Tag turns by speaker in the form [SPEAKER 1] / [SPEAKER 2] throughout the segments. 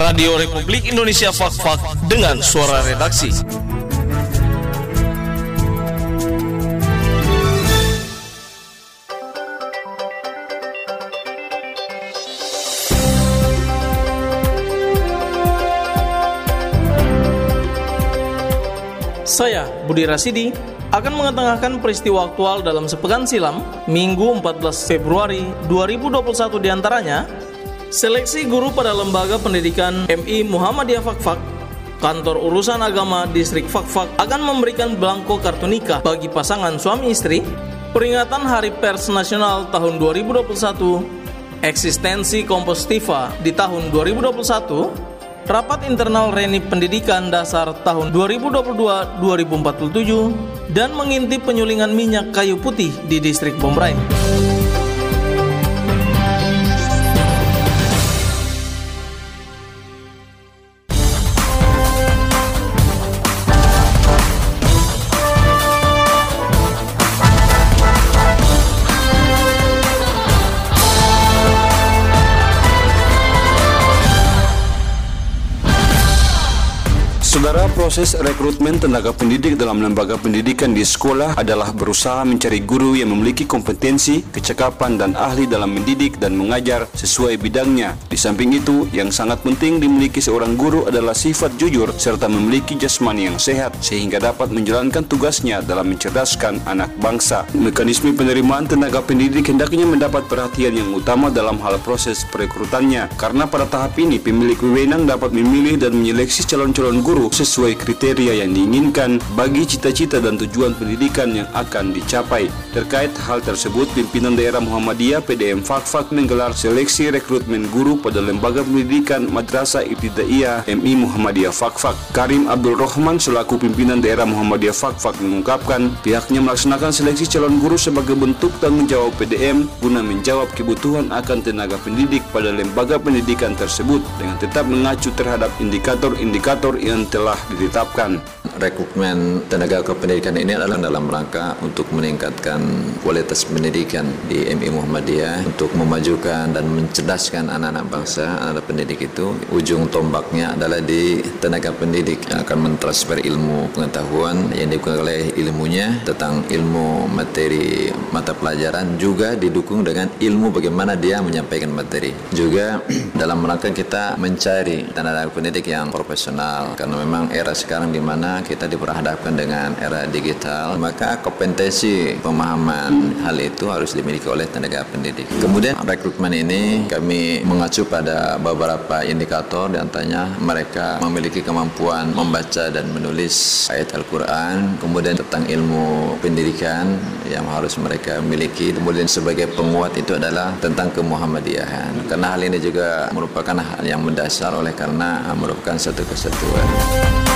[SPEAKER 1] Radio Republik Indonesia Fak-Fak dengan suara redaksi. Saya, Budi Rasidi, akan mengetengahkan peristiwa aktual dalam sepekan silam, Minggu 14 Februari 2021 di antaranya, seleksi guru pada Lembaga Pendidikan MI Muhammadiyah Fakfak, Kantor Urusan Agama Distrik Fakfak akan memberikan belangko kartu nikah bagi pasangan suami istri, peringatan Hari Pers Nasional tahun 2021, eksistensi Kompostiva di tahun 2021, Rapat internal Reni Pendidikan Dasar tahun 2022-2047 dan mengintip penyulingan minyak kayu putih di distrik Bombray.
[SPEAKER 2] Saudara, proses rekrutmen tenaga pendidik dalam lembaga pendidikan di sekolah adalah berusaha mencari guru yang memiliki kompetensi, kecekapan, dan ahli dalam mendidik dan mengajar sesuai bidangnya. Di samping itu, yang sangat penting dimiliki seorang guru adalah sifat jujur serta memiliki jasmani yang sehat sehingga dapat menjalankan tugasnya dalam mencerdaskan anak bangsa. Mekanisme penerimaan tenaga pendidik hendaknya mendapat perhatian yang utama dalam hal proses perekrutannya karena pada tahap ini pemilik wewenang dapat memilih dan menyeleksi calon-calon guru guru sesuai kriteria yang diinginkan bagi cita-cita dan tujuan pendidikan yang akan dicapai. Terkait hal tersebut, pimpinan daerah Muhammadiyah PDM Fakfak menggelar seleksi rekrutmen guru pada Lembaga Pendidikan Madrasah Ibtidaiyah MI Muhammadiyah Fakfak. Karim Abdul Rahman selaku pimpinan daerah Muhammadiyah Fakfak mengungkapkan pihaknya melaksanakan seleksi calon guru sebagai bentuk tanggung jawab PDM guna menjawab kebutuhan akan tenaga pendidik pada lembaga pendidikan tersebut dengan tetap mengacu terhadap indikator-indikator yang telah ditetapkan.
[SPEAKER 3] Rekrutmen tenaga kependidikan ini adalah dalam rangka untuk meningkatkan kualitas pendidikan di MI Muhammadiyah untuk memajukan dan mencerdaskan anak-anak bangsa, anak pendidik itu ujung tombaknya adalah di tenaga pendidik yang akan mentransfer ilmu pengetahuan yang digunakan oleh ilmunya tentang ilmu materi mata pelajaran juga didukung dengan ilmu bagaimana dia menyampaikan materi. Juga dalam rangka kita mencari tenaga pendidik yang profesional karena memang era sekarang di mana kita diperhadapkan dengan era digital, maka kompetensi pemahaman hal itu harus dimiliki oleh tenaga pendidik. Kemudian rekrutmen ini kami mengacu pada beberapa indikator di antaranya mereka memiliki kemampuan membaca dan menulis ayat Al-Quran, kemudian tentang ilmu pendidikan yang harus mereka miliki, kemudian sebagai penguat itu adalah tentang kemuhammadiyahan. Karena hal ini juga merupakan hal yang mendasar oleh karena merupakan satu kesatuan.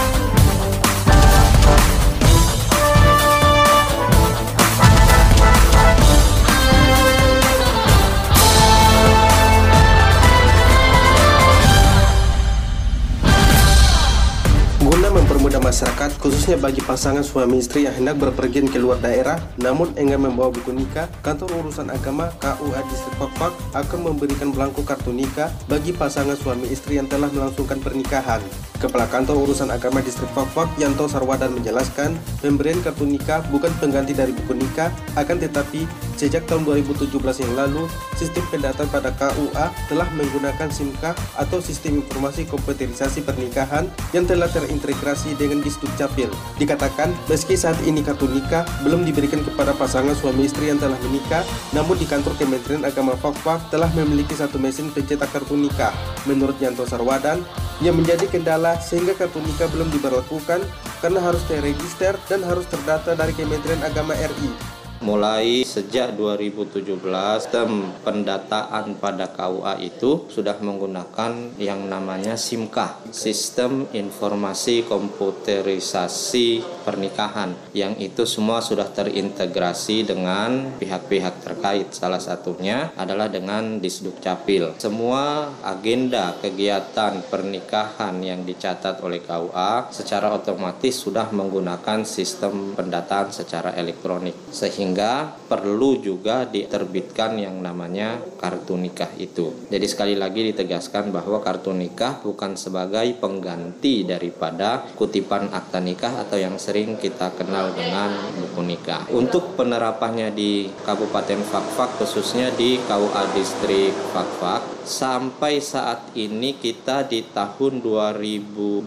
[SPEAKER 4] Khususnya bagi pasangan suami istri yang hendak berpergian ke luar daerah, namun enggan membawa buku nikah, kantor urusan agama KUA Distrik Fakfak akan memberikan belangko kartu nikah bagi pasangan suami istri yang telah melangsungkan pernikahan. Kepala Kantor Urusan Agama Distrik Fakfak, Yanto Sarwadan menjelaskan, pemberian kartu nikah bukan pengganti dari buku nikah, akan tetapi sejak tahun 2017 yang lalu, sistem pendataan pada KUA telah menggunakan SIMKA atau Sistem Informasi Komputerisasi Pernikahan yang telah terintegrasi dengan Disduk Capil. Dikatakan, meski saat ini kartu nikah belum diberikan kepada pasangan suami istri yang telah menikah, namun di kantor Kementerian Agama Fakfak telah memiliki satu mesin pencetak kartu nikah. Menurut Yanto Sarwadan, yang menjadi kendala sehingga kartu nikah belum diberlakukan karena harus terregister dan harus terdata dari Kementerian Agama RI
[SPEAKER 5] mulai sejak 2017 sistem pendataan pada KUA itu sudah menggunakan yang namanya SIMKA, Sistem Informasi Komputerisasi Pernikahan, yang itu semua sudah terintegrasi dengan pihak-pihak terkait. Salah satunya adalah dengan Disduk Capil. Semua agenda kegiatan pernikahan yang dicatat oleh KUA secara otomatis sudah menggunakan sistem pendataan secara elektronik sehingga sehingga perlu juga diterbitkan yang namanya kartu nikah itu. Jadi sekali lagi ditegaskan bahwa kartu nikah bukan sebagai pengganti daripada kutipan akta nikah atau yang sering kita kenal dengan buku nikah. Untuk penerapannya di Kabupaten Fakfak khususnya di KUA Distrik Fakfak sampai saat ini kita di tahun 2020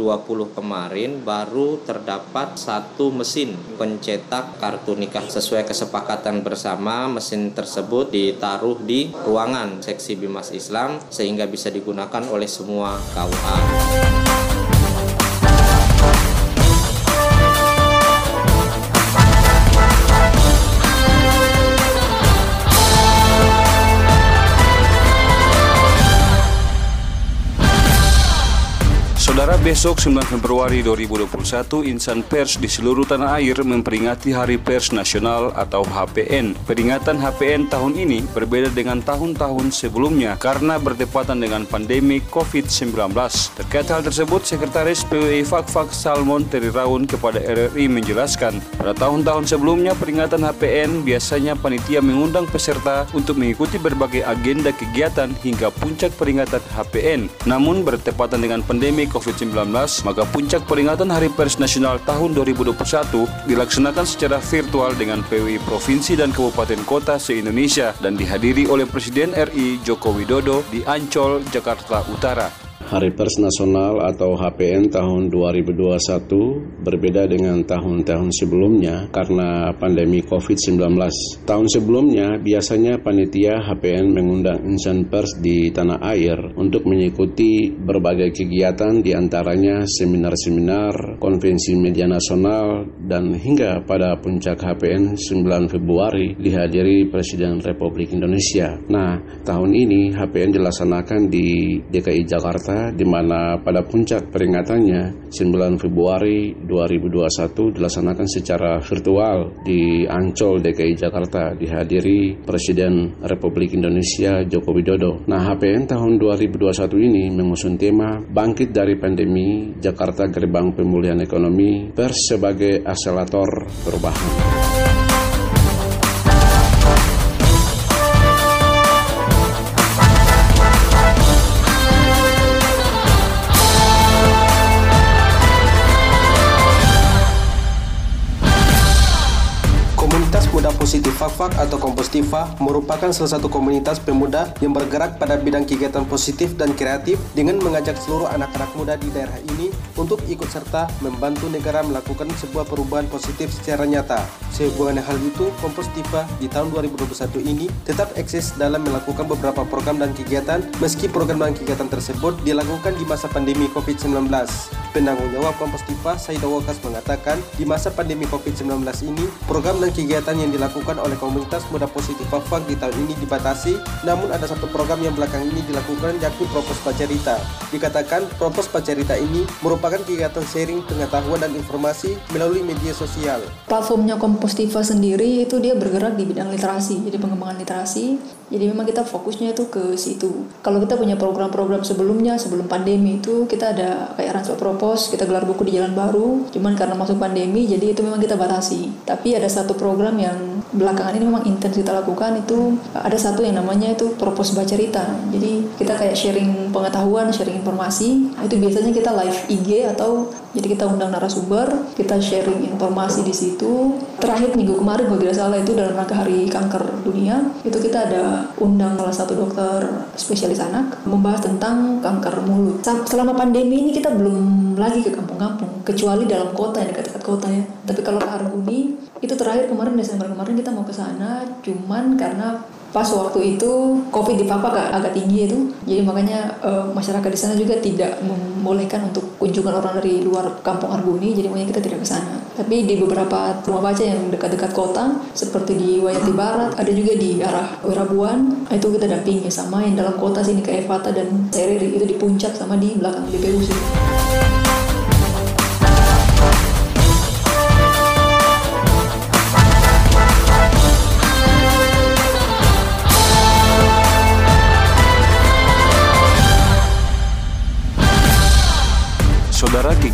[SPEAKER 5] kemarin baru terdapat satu mesin pencetak kartu nikah sesuai kesepakatan bersama mesin tersebut ditaruh di ruangan seksi Bimas Islam sehingga bisa digunakan oleh semua KUA.
[SPEAKER 2] Besok 9 Februari 2021 insan pers di seluruh tanah air memperingati Hari Pers Nasional atau HPN. Peringatan HPN tahun ini berbeda dengan tahun-tahun sebelumnya karena bertepatan dengan pandemi COVID-19. Terkait hal tersebut, Sekretaris PWI Fakfak Salmon Teriraun kepada RRI menjelaskan, pada tahun-tahun sebelumnya peringatan HPN biasanya panitia mengundang peserta untuk mengikuti berbagai agenda kegiatan hingga puncak peringatan HPN. Namun bertepatan dengan pandemi COVID-19, maka puncak peringatan Hari Pers Nasional tahun 2021 dilaksanakan secara virtual dengan PWI Provinsi dan Kabupaten Kota se-Indonesia dan dihadiri oleh Presiden RI Joko Widodo di Ancol, Jakarta Utara.
[SPEAKER 6] Hari Pers Nasional atau HPN tahun 2021 berbeda dengan tahun-tahun sebelumnya karena pandemi COVID-19. Tahun sebelumnya biasanya panitia HPN mengundang insan pers di tanah air untuk mengikuti berbagai kegiatan di antaranya seminar-seminar, konvensi media nasional, dan hingga pada puncak HPN 9 Februari dihadiri Presiden Republik Indonesia. Nah, tahun ini HPN dilaksanakan di DKI Jakarta di mana pada puncak peringatannya 9 Februari 2021 dilaksanakan secara virtual di Ancol DKI Jakarta dihadiri Presiden Republik Indonesia Joko Widodo. Nah, HPN tahun 2021 ini mengusung tema Bangkit dari Pandemi Jakarta Gerbang Pemulihan Ekonomi Pers sebagai akselerator perubahan.
[SPEAKER 4] Positif Fakfak atau Kompostiva merupakan salah satu komunitas pemuda yang bergerak pada bidang kegiatan positif dan kreatif dengan mengajak seluruh anak-anak muda di daerah ini untuk ikut serta membantu negara melakukan sebuah perubahan positif secara nyata. Sehubungan hal itu, Kompostiva di tahun 2021 ini tetap eksis dalam melakukan beberapa program dan kegiatan meski program dan kegiatan tersebut dilakukan di masa pandemi COVID-19. Penanggung jawab Kompostiva, Saida Wakas mengatakan, di masa pandemi COVID-19 ini, program dan kegiatan yang dilakukan oleh komunitas muda positif Fafak di tahun ini dibatasi, namun ada satu program yang belakang ini dilakukan yakni Propos Pacarita. Dikatakan Propos Pacarita ini merupakan kegiatan sharing pengetahuan dan informasi melalui media sosial.
[SPEAKER 7] Platformnya Kompostiva sendiri itu dia bergerak di bidang literasi, jadi pengembangan literasi. Jadi memang kita fokusnya itu ke situ. Kalau kita punya program-program sebelumnya, sebelum pandemi itu kita ada kayak Ransel Propos, kita gelar buku di Jalan Baru. Cuman karena masuk pandemi, jadi itu memang kita batasi. Tapi ada satu program yang belakangan ini memang intens kita lakukan itu ada satu yang namanya itu propos baca cerita jadi kita kayak sharing pengetahuan sharing informasi itu biasanya kita live IG atau jadi kita undang narasumber kita sharing informasi di situ terakhir minggu kemarin kalau tidak salah itu dalam rangka hari kanker dunia itu kita ada undang salah satu dokter spesialis anak membahas tentang kanker mulut selama pandemi ini kita belum lagi ke kampung-kampung kecuali dalam kota yang dekat-dekat kota ya. Tapi kalau ke Arguni itu terakhir kemarin Desember kemarin kita mau ke sana cuman karena pas waktu itu covid di Papua agak, agak tinggi itu. Jadi makanya e, masyarakat di sana juga tidak membolehkan untuk kunjungan orang dari luar kampung Arguni jadi makanya kita tidak ke sana. Tapi di beberapa rumah baca yang dekat-dekat kota seperti di Wayati Barat ada juga di arah Wirabuan itu kita dampingi sama yang dalam kota sini kayak Evata dan Seriri itu di puncak sama di belakang BPU sih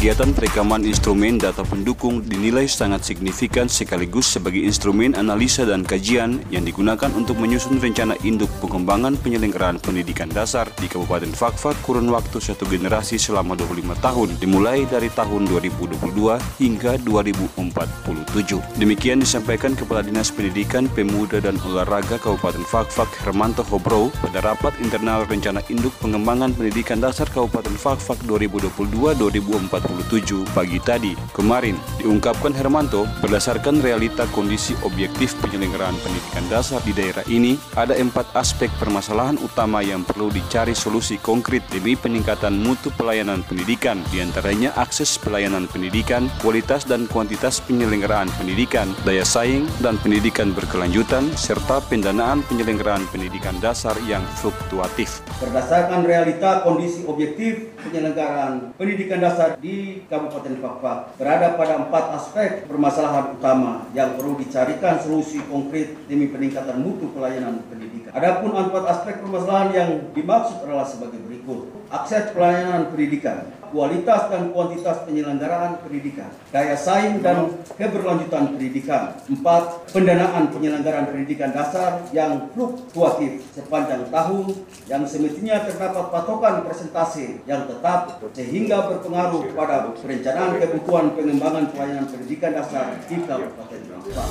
[SPEAKER 2] Kegiatan perekaman instrumen data pendukung dinilai sangat signifikan sekaligus sebagai instrumen analisa dan kajian yang digunakan untuk menyusun rencana induk pengembangan penyelenggaraan pendidikan dasar di Kabupaten Fakfak kurun waktu satu generasi selama 25 tahun, dimulai dari tahun 2022 hingga 2047. Demikian disampaikan Kepala Dinas Pendidikan, Pemuda dan Olahraga Kabupaten Fakfak Hermanto Hobro pada rapat internal rencana induk pengembangan pendidikan dasar Kabupaten Fakfak 2022-2047 pagi tadi. Kemarin diungkapkan Hermanto berdasarkan realita kondisi objektif penyelenggaraan pendidikan dasar di daerah ini ada empat aspek permasalahan utama yang perlu dicari solusi konkret demi peningkatan mutu pelayanan pendidikan di antaranya akses pelayanan pendidikan, kualitas dan kuantitas penyelenggaraan pendidikan, daya saing dan pendidikan berkelanjutan serta pendanaan penyelenggaraan pendidikan dasar yang fluktuatif.
[SPEAKER 8] Berdasarkan realita kondisi objektif penyelenggaraan pendidikan dasar di Kabupaten Fakfak berada pada empat aspek permasalahan utama yang perlu dicarikan solusi konkret demi peningkatan mutu pelayanan pendidikan. Adapun empat aspek permasalahan yang dimaksud adalah sebagai berikut. Akses pelayanan pendidikan, kualitas dan kuantitas penyelenggaraan pendidikan, daya saing dan keberlanjutan pendidikan. Empat, pendanaan penyelenggaraan pendidikan dasar yang fluktuatif sepanjang tahun yang semestinya terdapat patokan presentasi yang tetap sehingga berpengaruh pada perencanaan kebutuhan pengembangan pelayanan pendidikan dasar di Kabupaten Bangka.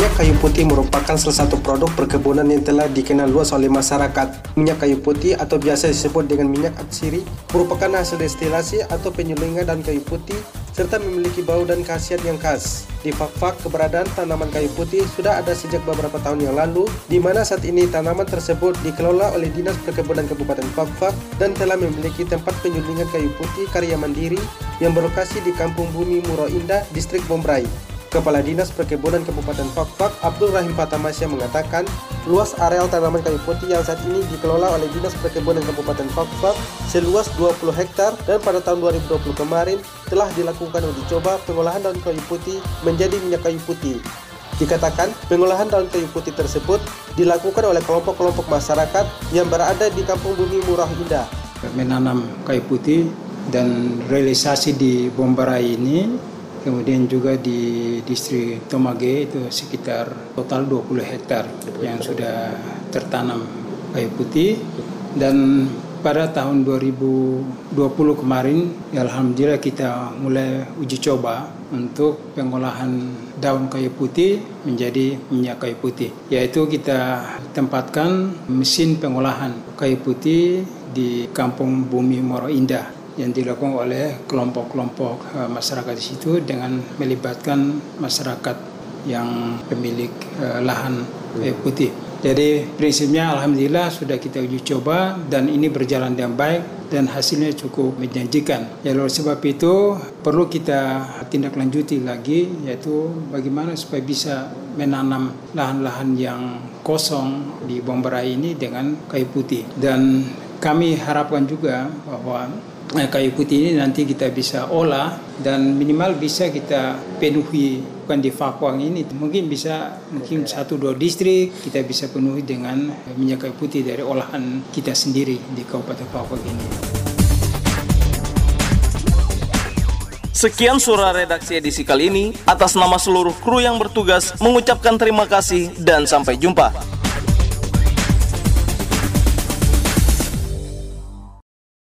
[SPEAKER 4] Minyak kayu putih merupakan salah satu produk perkebunan yang telah dikenal luas oleh masyarakat. Minyak kayu putih atau biasa disebut dengan minyak atsiri merupakan hasil destilasi atau penyulingan daun kayu putih serta memiliki bau dan khasiat yang khas. Di Fakfak, keberadaan tanaman kayu putih sudah ada sejak beberapa tahun yang lalu, di mana saat ini tanaman tersebut dikelola oleh Dinas Perkebunan Kabupaten Fakfak dan telah memiliki tempat penyulingan kayu putih karya mandiri yang berlokasi di Kampung Bumi Muro Indah, Distrik Bombray. Kepala Dinas Perkebunan Kabupaten Fakfak Abdul Rahim Fatamasya mengatakan luas areal tanaman kayu putih yang saat ini dikelola oleh Dinas Perkebunan Kabupaten Fakfak seluas 20 hektar dan pada tahun 2020 kemarin telah dilakukan uji coba pengolahan daun kayu putih menjadi minyak kayu putih. Dikatakan pengolahan daun kayu putih tersebut dilakukan oleh kelompok-kelompok masyarakat yang berada di Kampung Bumi Murah Indah.
[SPEAKER 9] Menanam kayu putih dan realisasi di Bombarai ini kemudian juga di distrik Tomage itu sekitar total 20 hektar yang sudah tertanam kayu putih. Dan pada tahun 2020 kemarin ya Alhamdulillah kita mulai uji coba untuk pengolahan daun kayu putih menjadi minyak kayu putih. Yaitu kita tempatkan mesin pengolahan kayu putih di kampung Bumi Moro Indah yang dilakukan oleh kelompok-kelompok uh, masyarakat di situ dengan melibatkan masyarakat yang pemilik uh, lahan kayu putih. Jadi prinsipnya alhamdulillah sudah kita uji coba dan ini berjalan dengan baik dan hasilnya cukup menjanjikan. Ya oleh sebab itu perlu kita tindak lanjuti lagi yaitu bagaimana supaya bisa menanam lahan-lahan yang kosong di Bomberai ini dengan kayu putih dan kami harapkan juga bahwa kayu putih ini nanti kita bisa olah dan minimal bisa kita penuhi bukan di Fakwang ini mungkin bisa mungkin satu dua distrik kita bisa penuhi dengan minyak kayu putih dari olahan kita sendiri di Kabupaten Fakwang ini.
[SPEAKER 1] Sekian surah redaksi edisi kali ini. Atas nama seluruh kru yang bertugas mengucapkan terima kasih dan sampai jumpa.